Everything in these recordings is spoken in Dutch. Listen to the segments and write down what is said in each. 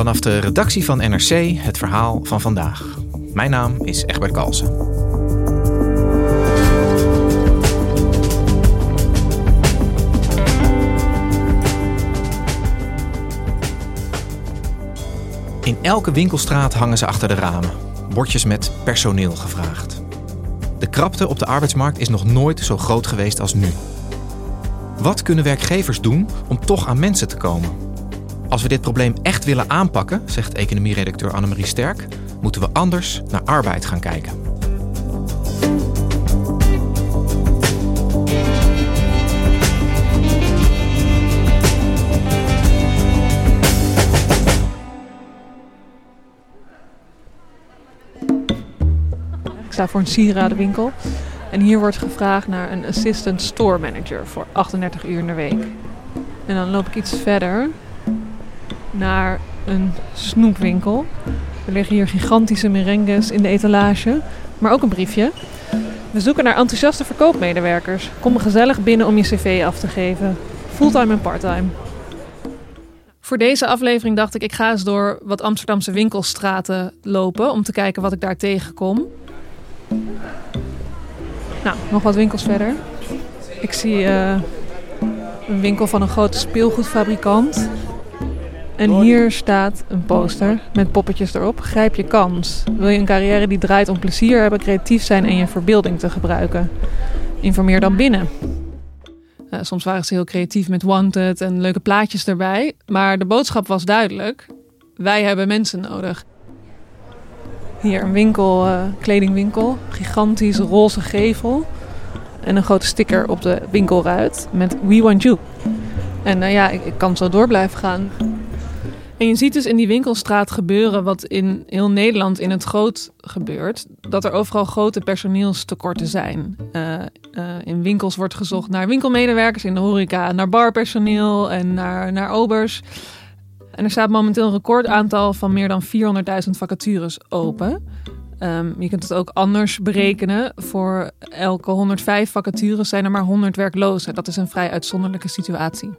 Vanaf de redactie van NRC het verhaal van vandaag. Mijn naam is Egbert Kalsen. In elke winkelstraat hangen ze achter de ramen. Bordjes met personeel gevraagd. De krapte op de arbeidsmarkt is nog nooit zo groot geweest als nu. Wat kunnen werkgevers doen om toch aan mensen te komen? Als we dit probleem echt willen aanpakken, zegt economieredacteur Annemarie Sterk, moeten we anders naar arbeid gaan kijken. Ik sta voor een sieradenwinkel. En hier wordt gevraagd naar een assistant store manager voor 38 uur in de week. En dan loop ik iets verder naar een snoepwinkel. Er liggen hier gigantische merengues in de etalage, maar ook een briefje. We zoeken naar enthousiaste verkoopmedewerkers. Kom gezellig binnen om je cv af te geven. Fulltime en parttime. Voor deze aflevering dacht ik, ik ga eens door wat Amsterdamse winkelstraten lopen om te kijken wat ik daar tegenkom. Nou, nog wat winkels verder. Ik zie eh, een winkel van een grote speelgoedfabrikant. En hier staat een poster met poppetjes erop. Grijp je kans. Wil je een carrière die draait om plezier hebben, creatief zijn en je verbeelding te gebruiken? Informeer dan binnen. Uh, soms waren ze heel creatief met wanted en leuke plaatjes erbij. Maar de boodschap was duidelijk. Wij hebben mensen nodig. Hier een winkel, uh, kledingwinkel. Gigantisch roze gevel. En een grote sticker op de winkelruit met We Want You. En uh, ja, ik, ik, kan zo door blijven gaan. En je ziet dus in die winkelstraat gebeuren wat in heel Nederland in het groot gebeurt. Dat er overal grote personeelstekorten zijn. Uh, in winkels wordt gezocht naar winkelmedewerkers, in de horeca naar barpersoneel en naar, naar obers. En er staat momenteel een recordaantal van meer dan 400.000 vacatures open. Um, je kunt het ook anders berekenen. Voor elke 105 vacatures zijn er maar 100 werklozen. Dat is een vrij uitzonderlijke situatie.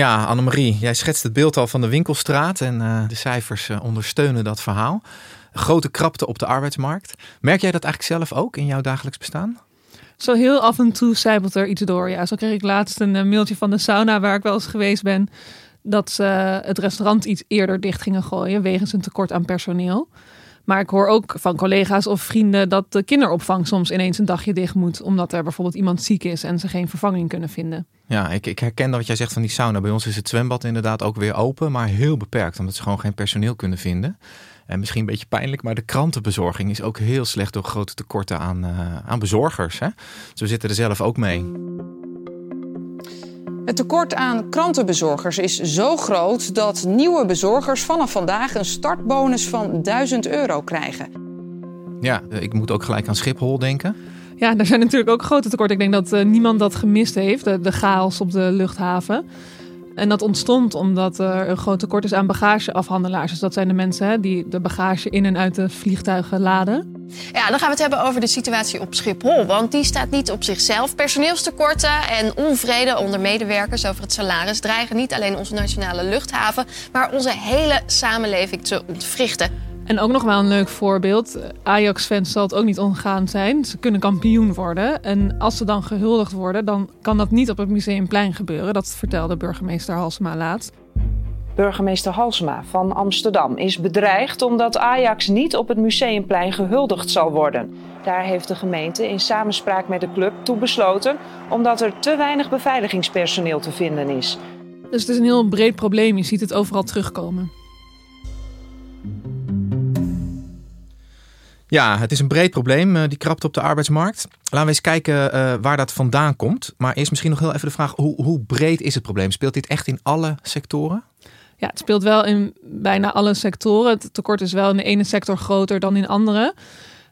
Ja, Annemarie, jij schetst het beeld al van de winkelstraat en uh, de cijfers uh, ondersteunen dat verhaal. Grote krapte op de arbeidsmarkt. Merk jij dat eigenlijk zelf ook in jouw dagelijks bestaan? Zo heel af en toe zijpelt er iets door. Ja, zo kreeg ik laatst een mailtje van de sauna waar ik wel eens geweest ben. Dat ze het restaurant iets eerder dicht gingen gooien wegens een tekort aan personeel. Maar ik hoor ook van collega's of vrienden dat de kinderopvang soms ineens een dagje dicht moet. Omdat er bijvoorbeeld iemand ziek is en ze geen vervanging kunnen vinden. Ja, ik, ik herken dat wat jij zegt van die sauna. Bij ons is het zwembad inderdaad ook weer open, maar heel beperkt. Omdat ze gewoon geen personeel kunnen vinden. En misschien een beetje pijnlijk, maar de krantenbezorging is ook heel slecht door grote tekorten aan, uh, aan bezorgers. Hè? Dus we zitten er zelf ook mee. Het tekort aan krantenbezorgers is zo groot dat nieuwe bezorgers vanaf vandaag een startbonus van 1000 euro krijgen. Ja, ik moet ook gelijk aan Schiphol denken. Ja, er zijn natuurlijk ook grote tekorten. Ik denk dat uh, niemand dat gemist heeft, de, de chaos op de luchthaven. En dat ontstond omdat er een groot tekort is aan bagageafhandelaars. Dus dat zijn de mensen hè, die de bagage in en uit de vliegtuigen laden. Ja, dan gaan we het hebben over de situatie op Schiphol. Want die staat niet op zichzelf. Personeelstekorten en onvrede onder medewerkers over het salaris dreigen niet alleen onze nationale luchthaven, maar onze hele samenleving te ontwrichten. En ook nog wel een leuk voorbeeld. Ajax-fans zal het ook niet ongaan zijn. Ze kunnen kampioen worden. En als ze dan gehuldigd worden, dan kan dat niet op het Museumplein gebeuren. Dat vertelde burgemeester Halsema laatst. Burgemeester Halsema van Amsterdam is bedreigd omdat Ajax niet op het Museumplein gehuldigd zal worden. Daar heeft de gemeente in samenspraak met de club toe besloten omdat er te weinig beveiligingspersoneel te vinden is. Dus het is een heel breed probleem. Je ziet het overal terugkomen. Ja, het is een breed probleem, eh, die krapte op de arbeidsmarkt. Laten we eens kijken uh, waar dat vandaan komt. Maar eerst misschien nog heel even de vraag, hoe, hoe breed is het probleem? Speelt dit echt in alle sectoren? Ja, het speelt wel in bijna alle sectoren. Het tekort is wel in de ene sector groter dan in andere.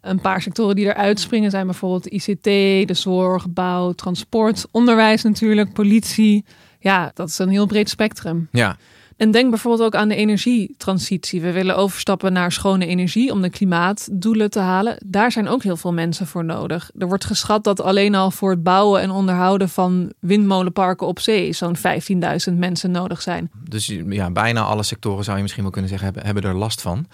Een paar sectoren die eruit springen zijn bijvoorbeeld ICT, de zorg, bouw, transport, onderwijs natuurlijk, politie. Ja, dat is een heel breed spectrum. Ja. En denk bijvoorbeeld ook aan de energietransitie. We willen overstappen naar schone energie om de klimaatdoelen te halen. Daar zijn ook heel veel mensen voor nodig. Er wordt geschat dat alleen al voor het bouwen en onderhouden van windmolenparken op zee zo'n 15.000 mensen nodig zijn. Dus ja, bijna alle sectoren zou je misschien wel kunnen zeggen hebben, hebben er last van.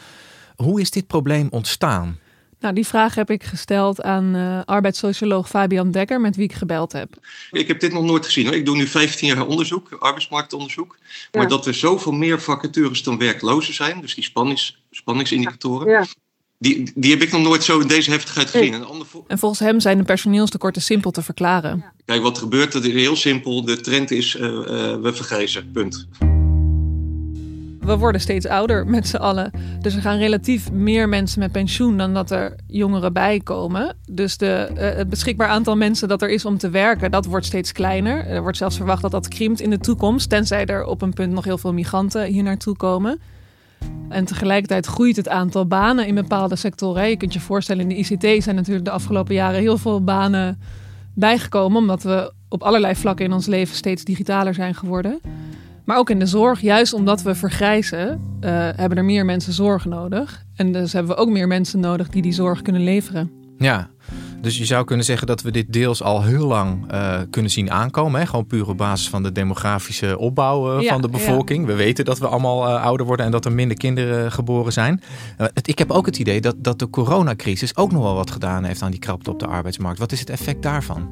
Hoe is dit probleem ontstaan? Nou, die vraag heb ik gesteld aan uh, arbeidssocioloog Fabian Dekker, met wie ik gebeld heb. Ik heb dit nog nooit gezien. Hoor. Ik doe nu 15 jaar onderzoek, arbeidsmarktonderzoek. Maar dat er zoveel meer vacatures dan werklozen zijn, dus die spannings, spanningsindicatoren, ja. Die, die heb ik nog nooit zo in deze heftigheid gezien. En, en volgens hem zijn de personeelstekorten simpel te verklaren. Kijk, wat er gebeurt, dat is heel simpel. De trend is, uh, uh, we vergrijzen, punt we worden steeds ouder met z'n allen. Dus er gaan relatief meer mensen met pensioen dan dat er jongeren bij komen. Dus de, uh, het beschikbaar aantal mensen dat er is om te werken, dat wordt steeds kleiner. Er wordt zelfs verwacht dat dat krimpt in de toekomst, tenzij er op een punt nog heel veel migranten hier naartoe komen. En tegelijkertijd groeit het aantal banen in bepaalde sectoren. Je kunt je voorstellen, in de ICT zijn natuurlijk de afgelopen jaren heel veel banen bijgekomen, omdat we op allerlei vlakken in ons leven steeds digitaler zijn geworden. Maar ook in de zorg, juist omdat we vergrijzen, uh, hebben er meer mensen zorg nodig. En dus hebben we ook meer mensen nodig die die zorg kunnen leveren. Ja, dus je zou kunnen zeggen dat we dit deels al heel lang uh, kunnen zien aankomen. Hè? Gewoon puur op basis van de demografische opbouw uh, van de bevolking. Ja. We weten dat we allemaal uh, ouder worden en dat er minder kinderen geboren zijn. Het, ik heb ook het idee dat, dat de coronacrisis ook nog wel wat gedaan heeft aan die krapte op de arbeidsmarkt. Wat is het effect daarvan?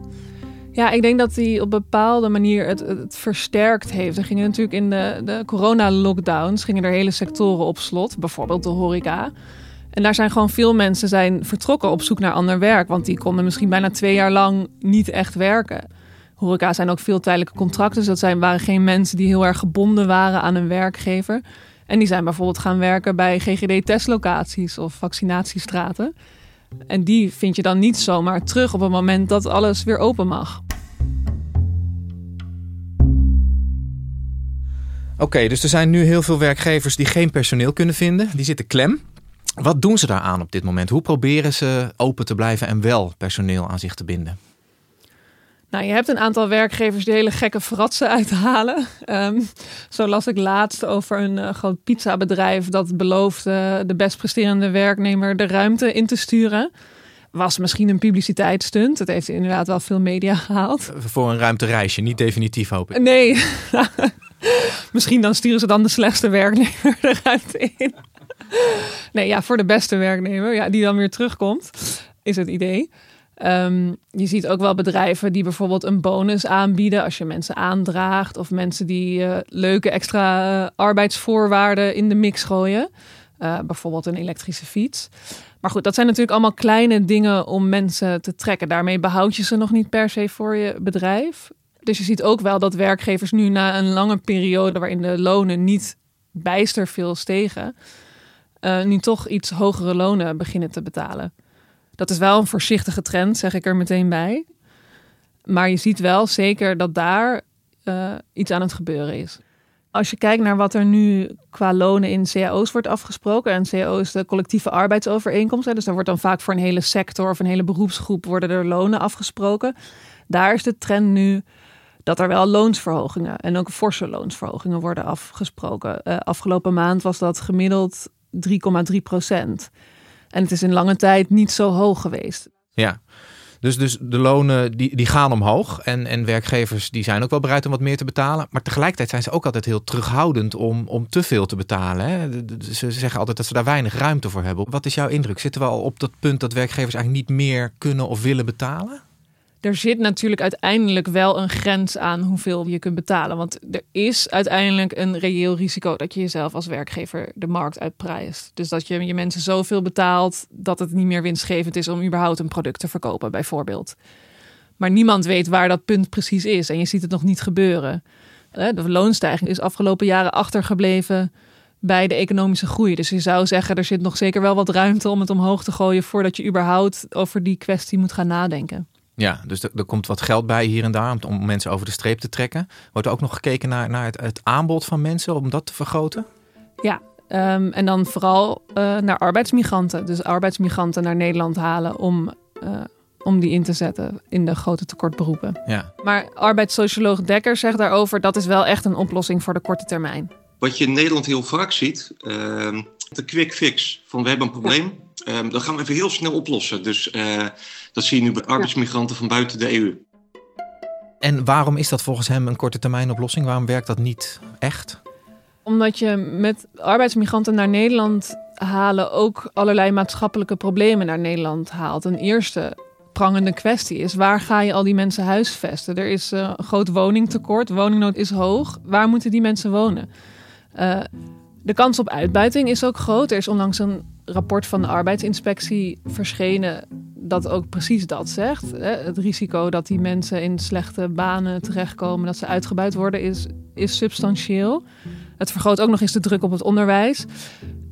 Ja, ik denk dat hij op bepaalde manier het, het versterkt heeft. Er gingen natuurlijk in de, de corona-lockdowns gingen er hele sectoren op slot, bijvoorbeeld de horeca. En daar zijn gewoon veel mensen zijn vertrokken op zoek naar ander werk, want die konden misschien bijna twee jaar lang niet echt werken. Horeca zijn ook veel tijdelijke contracten, dus dat zijn, waren geen mensen die heel erg gebonden waren aan een werkgever. En die zijn bijvoorbeeld gaan werken bij GGD-testlocaties of vaccinatiestraten. En die vind je dan niet zomaar terug op het moment dat alles weer open mag. Oké, dus er zijn nu heel veel werkgevers die geen personeel kunnen vinden. Die zitten klem. Wat doen ze daaraan op dit moment? Hoe proberen ze open te blijven en wel personeel aan zich te binden? Nou, je hebt een aantal werkgevers die hele gekke fratsen uithalen. Um, zo las ik laatst over een uh, groot pizzabedrijf dat beloofde de best presterende werknemer de ruimte in te sturen. Was misschien een publiciteitsstunt. Het heeft inderdaad wel veel media gehaald. Voor een ruimtereisje, niet definitief hoop ik. Nee, misschien dan sturen ze dan de slechtste werknemer de ruimte in. Nee, ja, voor de beste werknemer, ja, die dan weer terugkomt, is het idee. Um, je ziet ook wel bedrijven die bijvoorbeeld een bonus aanbieden als je mensen aandraagt. Of mensen die uh, leuke extra uh, arbeidsvoorwaarden in de mix gooien. Uh, bijvoorbeeld een elektrische fiets. Maar goed, dat zijn natuurlijk allemaal kleine dingen om mensen te trekken. Daarmee behoud je ze nog niet per se voor je bedrijf. Dus je ziet ook wel dat werkgevers nu na een lange periode waarin de lonen niet bijster veel stegen, nu toch iets hogere lonen beginnen te betalen. Dat is wel een voorzichtige trend, zeg ik er meteen bij. Maar je ziet wel zeker dat daar uh, iets aan het gebeuren is. Als je kijkt naar wat er nu qua lonen in cao's wordt afgesproken. En cao is de collectieve arbeidsovereenkomst. Hè, dus daar wordt dan vaak voor een hele sector of een hele beroepsgroep worden er lonen afgesproken. Daar is de trend nu dat er wel loonsverhogingen en ook forse loonsverhogingen worden afgesproken. Uh, afgelopen maand was dat gemiddeld 3,3 procent. En het is in lange tijd niet zo hoog geweest. Ja. Dus, dus de lonen die, die gaan omhoog. En, en werkgevers die zijn ook wel bereid om wat meer te betalen. Maar tegelijkertijd zijn ze ook altijd heel terughoudend om, om te veel te betalen. Hè? Ze zeggen altijd dat ze daar weinig ruimte voor hebben. Wat is jouw indruk? Zitten we al op dat punt dat werkgevers eigenlijk niet meer kunnen of willen betalen? Er zit natuurlijk uiteindelijk wel een grens aan hoeveel je kunt betalen. Want er is uiteindelijk een reëel risico dat je jezelf als werkgever de markt uitprijst. Dus dat je je mensen zoveel betaalt dat het niet meer winstgevend is om überhaupt een product te verkopen, bijvoorbeeld. Maar niemand weet waar dat punt precies is en je ziet het nog niet gebeuren. De loonstijging is afgelopen jaren achtergebleven bij de economische groei. Dus je zou zeggen, er zit nog zeker wel wat ruimte om het omhoog te gooien voordat je überhaupt over die kwestie moet gaan nadenken. Ja, dus er, er komt wat geld bij hier en daar om, om, mensen over de streep te trekken. Wordt er ook nog gekeken naar, naar het, het aanbod van mensen om dat te vergroten? Ja, um, en dan vooral uh, naar arbeidsmigranten. Dus arbeidsmigranten naar Nederland halen om, uh, om die in te zetten in de grote tekortberoepen. Ja. Maar arbeidssocioloog Dekker zegt daarover dat is wel echt een oplossing voor de korte termijn. Wat je in Nederland heel vaak ziet, uh, de quick fix. Van we hebben een probleem, um, dat gaan we even heel snel oplossen. Dus uh, dat zie je nu bij arbeidsmigranten van buiten de EU. En waarom is dat volgens hem een korte termijn oplossing? Waarom werkt dat niet echt? Omdat je met arbeidsmigranten naar Nederland halen ook allerlei maatschappelijke problemen naar Nederland haalt. Een eerste prangende kwestie is: waar ga je al die mensen huisvesten? Er is uh, een groot woningtekort, woningnood is hoog. Waar moeten die mensen wonen? Uh, de kans op uitbuiting is ook groot. Er is onlangs een rapport van de arbeidsinspectie verschenen dat ook precies dat zegt. Het risico dat die mensen in slechte banen terechtkomen, dat ze uitgebuit worden, is, is substantieel. Het vergroot ook nog eens de druk op het onderwijs.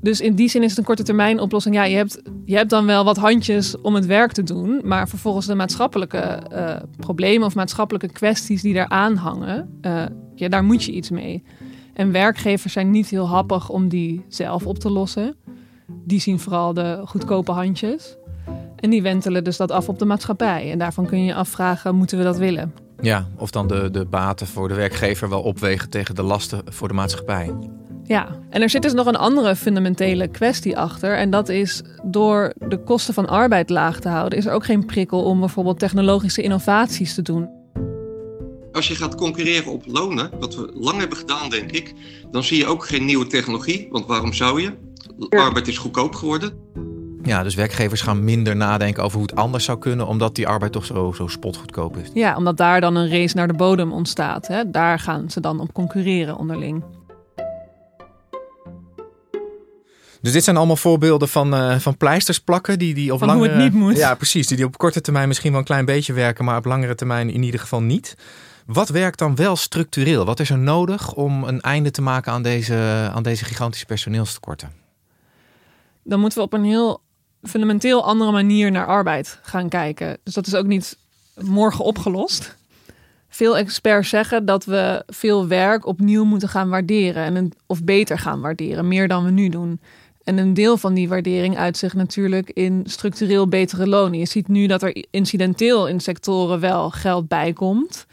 Dus in die zin is het een korte termijn oplossing. Ja, je hebt, je hebt dan wel wat handjes om het werk te doen. Maar vervolgens de maatschappelijke uh, problemen of maatschappelijke kwesties die daaraan hangen, uh, ja, daar moet je iets mee. En werkgevers zijn niet heel happig om die zelf op te lossen. Die zien vooral de goedkope handjes. En die wentelen dus dat af op de maatschappij. En daarvan kun je je afvragen, moeten we dat willen? Ja, of dan de, de baten voor de werkgever wel opwegen tegen de lasten voor de maatschappij. Ja, en er zit dus nog een andere fundamentele kwestie achter. En dat is door de kosten van arbeid laag te houden, is er ook geen prikkel om bijvoorbeeld technologische innovaties te doen. Als je gaat concurreren op lonen, wat we lang hebben gedaan, denk ik, dan zie je ook geen nieuwe technologie. Want waarom zou je? Arbeid is goedkoop geworden. Ja, dus werkgevers gaan minder nadenken over hoe het anders zou kunnen, omdat die arbeid toch zo, zo spotgoedkoop is. Ja, omdat daar dan een race naar de bodem ontstaat. Hè? Daar gaan ze dan op concurreren onderling. Dus dit zijn allemaal voorbeelden van, uh, van pleisters plakken die, die op van langere... hoe het niet moet. Ja, precies. Die, die op korte termijn misschien wel een klein beetje werken, maar op langere termijn in ieder geval niet. Wat werkt dan wel structureel? Wat is er nodig om een einde te maken aan deze, aan deze gigantische personeelstekorten? Dan moeten we op een heel fundamenteel andere manier naar arbeid gaan kijken. Dus dat is ook niet morgen opgelost. Veel experts zeggen dat we veel werk opnieuw moeten gaan waarderen. En of beter gaan waarderen, meer dan we nu doen. En een deel van die waardering uitzicht natuurlijk in structureel betere lonen. Je ziet nu dat er incidenteel in sectoren wel geld bij komt.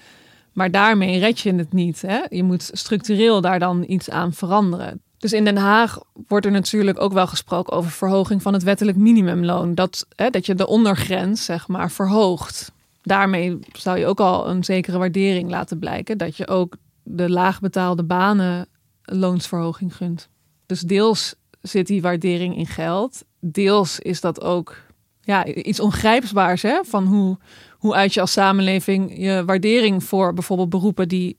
Maar daarmee red je het niet. Hè? Je moet structureel daar dan iets aan veranderen. Dus in Den Haag wordt er natuurlijk ook wel gesproken over verhoging van het wettelijk minimumloon. Dat, hè, dat je de ondergrens, zeg maar, verhoogt. Daarmee zou je ook al een zekere waardering laten blijken. Dat je ook de laagbetaalde banen loonsverhoging gunt. Dus deels zit die waardering in geld. Deels is dat ook ja, iets ongrijpbaars hè? van hoe, hoe uit je als samenleving je waardering voor bijvoorbeeld beroepen die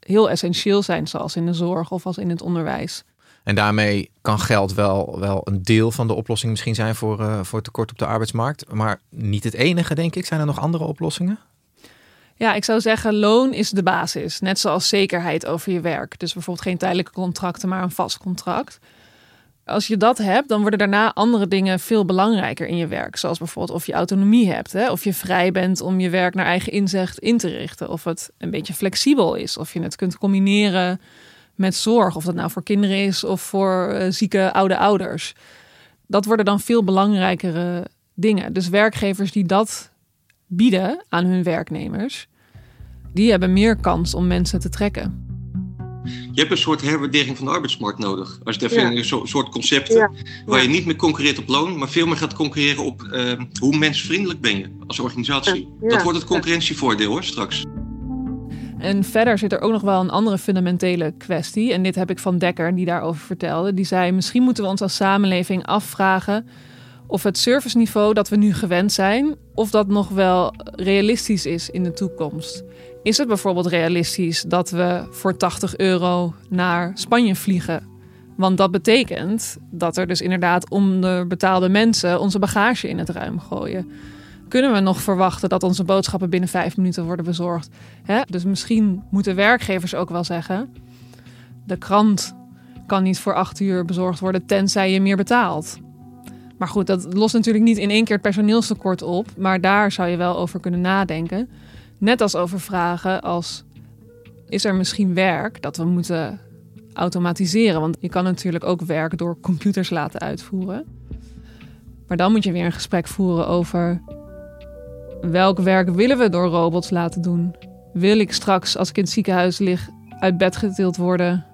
heel essentieel zijn, zoals in de zorg of als in het onderwijs. En daarmee kan geld wel, wel een deel van de oplossing misschien zijn voor, uh, voor tekort op de arbeidsmarkt. Maar niet het enige, denk ik. Zijn er nog andere oplossingen? Ja, ik zou zeggen, loon is de basis. Net zoals zekerheid over je werk. Dus bijvoorbeeld geen tijdelijke contracten, maar een vast contract. Als je dat hebt, dan worden daarna andere dingen veel belangrijker in je werk. Zoals bijvoorbeeld of je autonomie hebt. Hè? Of je vrij bent om je werk naar eigen inzicht in te richten. Of het een beetje flexibel is. Of je het kunt combineren met zorg. Of dat nou voor kinderen is of voor uh, zieke oude ouders. Dat worden dan veel belangrijkere dingen. Dus werkgevers die dat bieden aan hun werknemers, die hebben meer kans om mensen te trekken. Je hebt een soort herwaardering van de arbeidsmarkt nodig. Als je ja. een soort concepten ja. waar je niet meer concurreert op loon, maar veel meer gaat concurreren op uh, hoe mensvriendelijk ben je als organisatie. Ja. Dat wordt het concurrentievoordeel hoor, straks. En verder zit er ook nog wel een andere fundamentele kwestie. En dit heb ik van Dekker, die daarover vertelde. Die zei: Misschien moeten we ons als samenleving afvragen of het serviceniveau dat we nu gewend zijn, of dat nog wel realistisch is in de toekomst. Is het bijvoorbeeld realistisch dat we voor 80 euro naar Spanje vliegen? Want dat betekent dat er dus inderdaad onderbetaalde mensen onze bagage in het ruim gooien. Kunnen we nog verwachten dat onze boodschappen binnen vijf minuten worden bezorgd? Hè? Dus misschien moeten werkgevers ook wel zeggen: de krant kan niet voor acht uur bezorgd worden tenzij je meer betaalt. Maar goed, dat lost natuurlijk niet in één keer het personeelstekort op. Maar daar zou je wel over kunnen nadenken. Net als over vragen als: is er misschien werk dat we moeten automatiseren? Want je kan natuurlijk ook werk door computers laten uitvoeren. Maar dan moet je weer een gesprek voeren over welk werk willen we door robots laten doen? Wil ik straks, als ik in het ziekenhuis lig, uit bed getild worden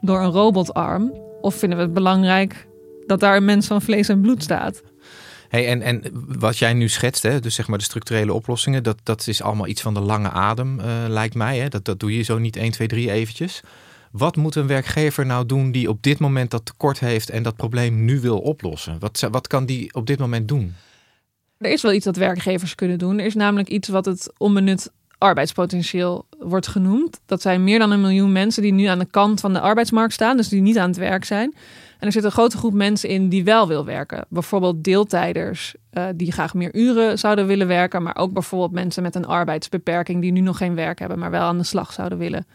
door een robotarm? Of vinden we het belangrijk dat daar een mens van vlees en bloed staat? Hey, en, en wat jij nu schetst, hè, dus zeg maar de structurele oplossingen, dat, dat is allemaal iets van de lange adem, uh, lijkt mij. Hè? Dat, dat doe je zo niet 1, 2, 3 eventjes. Wat moet een werkgever nou doen die op dit moment dat tekort heeft en dat probleem nu wil oplossen? Wat, wat kan die op dit moment doen? Er is wel iets dat werkgevers kunnen doen. Er is namelijk iets wat het onbenut arbeidspotentieel wordt genoemd. Dat zijn meer dan een miljoen mensen die nu aan de kant van de arbeidsmarkt staan, dus die niet aan het werk zijn. En er zit een grote groep mensen in die wel wil werken. Bijvoorbeeld deeltijders uh, die graag meer uren zouden willen werken, maar ook bijvoorbeeld mensen met een arbeidsbeperking die nu nog geen werk hebben, maar wel aan de slag zouden willen.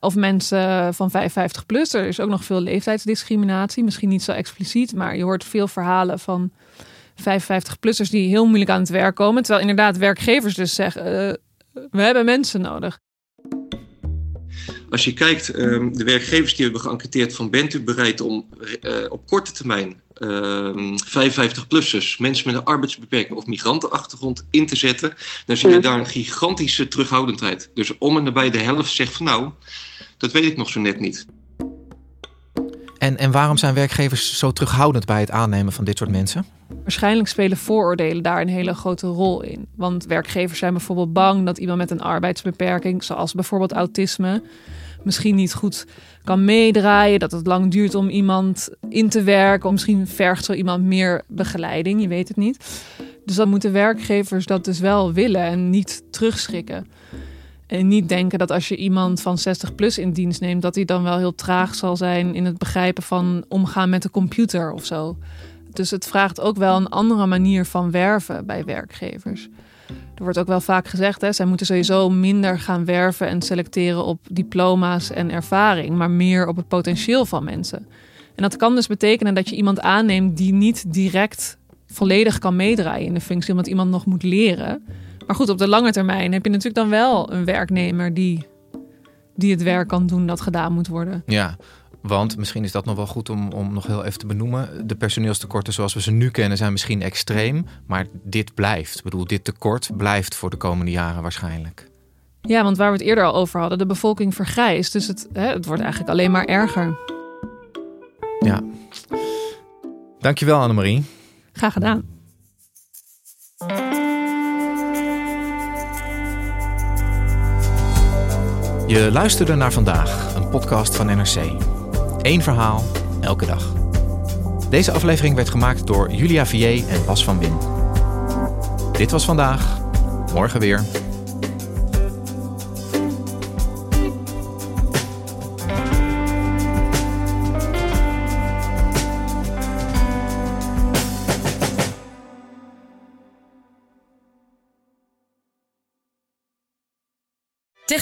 Of mensen van 55 plus. Er is ook nog veel leeftijdsdiscriminatie. Misschien niet zo expliciet, maar je hoort veel verhalen van 55-plussers die heel moeilijk aan het werk komen. Terwijl inderdaad werkgevers dus zeggen: uh, we hebben mensen nodig. Als je kijkt, um, de werkgevers die hebben geënquêteerd van bent u bereid om uh, op korte termijn uh, 55-plussers, mensen met een arbeidsbeperking of migrantenachtergrond in te zetten, dan zie je daar een gigantische terughoudendheid. Dus om en nabij de helft zegt van nou, dat weet ik nog zo net niet. En, en waarom zijn werkgevers zo terughoudend bij het aannemen van dit soort mensen? Waarschijnlijk spelen vooroordelen daar een hele grote rol in. Want werkgevers zijn bijvoorbeeld bang dat iemand met een arbeidsbeperking, zoals bijvoorbeeld autisme, misschien niet goed kan meedraaien. Dat het lang duurt om iemand in te werken. Of misschien vergt zo iemand meer begeleiding, je weet het niet. Dus dan moeten werkgevers dat dus wel willen en niet terugschrikken. En niet denken dat als je iemand van 60 plus in dienst neemt, dat hij dan wel heel traag zal zijn in het begrijpen van omgaan met de computer of zo. Dus het vraagt ook wel een andere manier van werven bij werkgevers. Er wordt ook wel vaak gezegd, hè, zij moeten sowieso minder gaan werven en selecteren op diploma's en ervaring, maar meer op het potentieel van mensen. En dat kan dus betekenen dat je iemand aanneemt die niet direct volledig kan meedraaien in de functie, omdat iemand nog moet leren. Maar goed, op de lange termijn heb je natuurlijk dan wel een werknemer die, die het werk kan doen dat gedaan moet worden. Ja, want misschien is dat nog wel goed om, om nog heel even te benoemen. De personeelstekorten zoals we ze nu kennen zijn misschien extreem. Maar dit blijft. Ik bedoel, dit tekort blijft voor de komende jaren waarschijnlijk. Ja, want waar we het eerder al over hadden, de bevolking vergrijst. Dus het, hè, het wordt eigenlijk alleen maar erger. Ja. Dankjewel Annemarie. Graag gedaan. Je luisterde naar vandaag, een podcast van NRC. Eén verhaal, elke dag. Deze aflevering werd gemaakt door Julia Vier en Bas van Win. Dit was vandaag, morgen weer.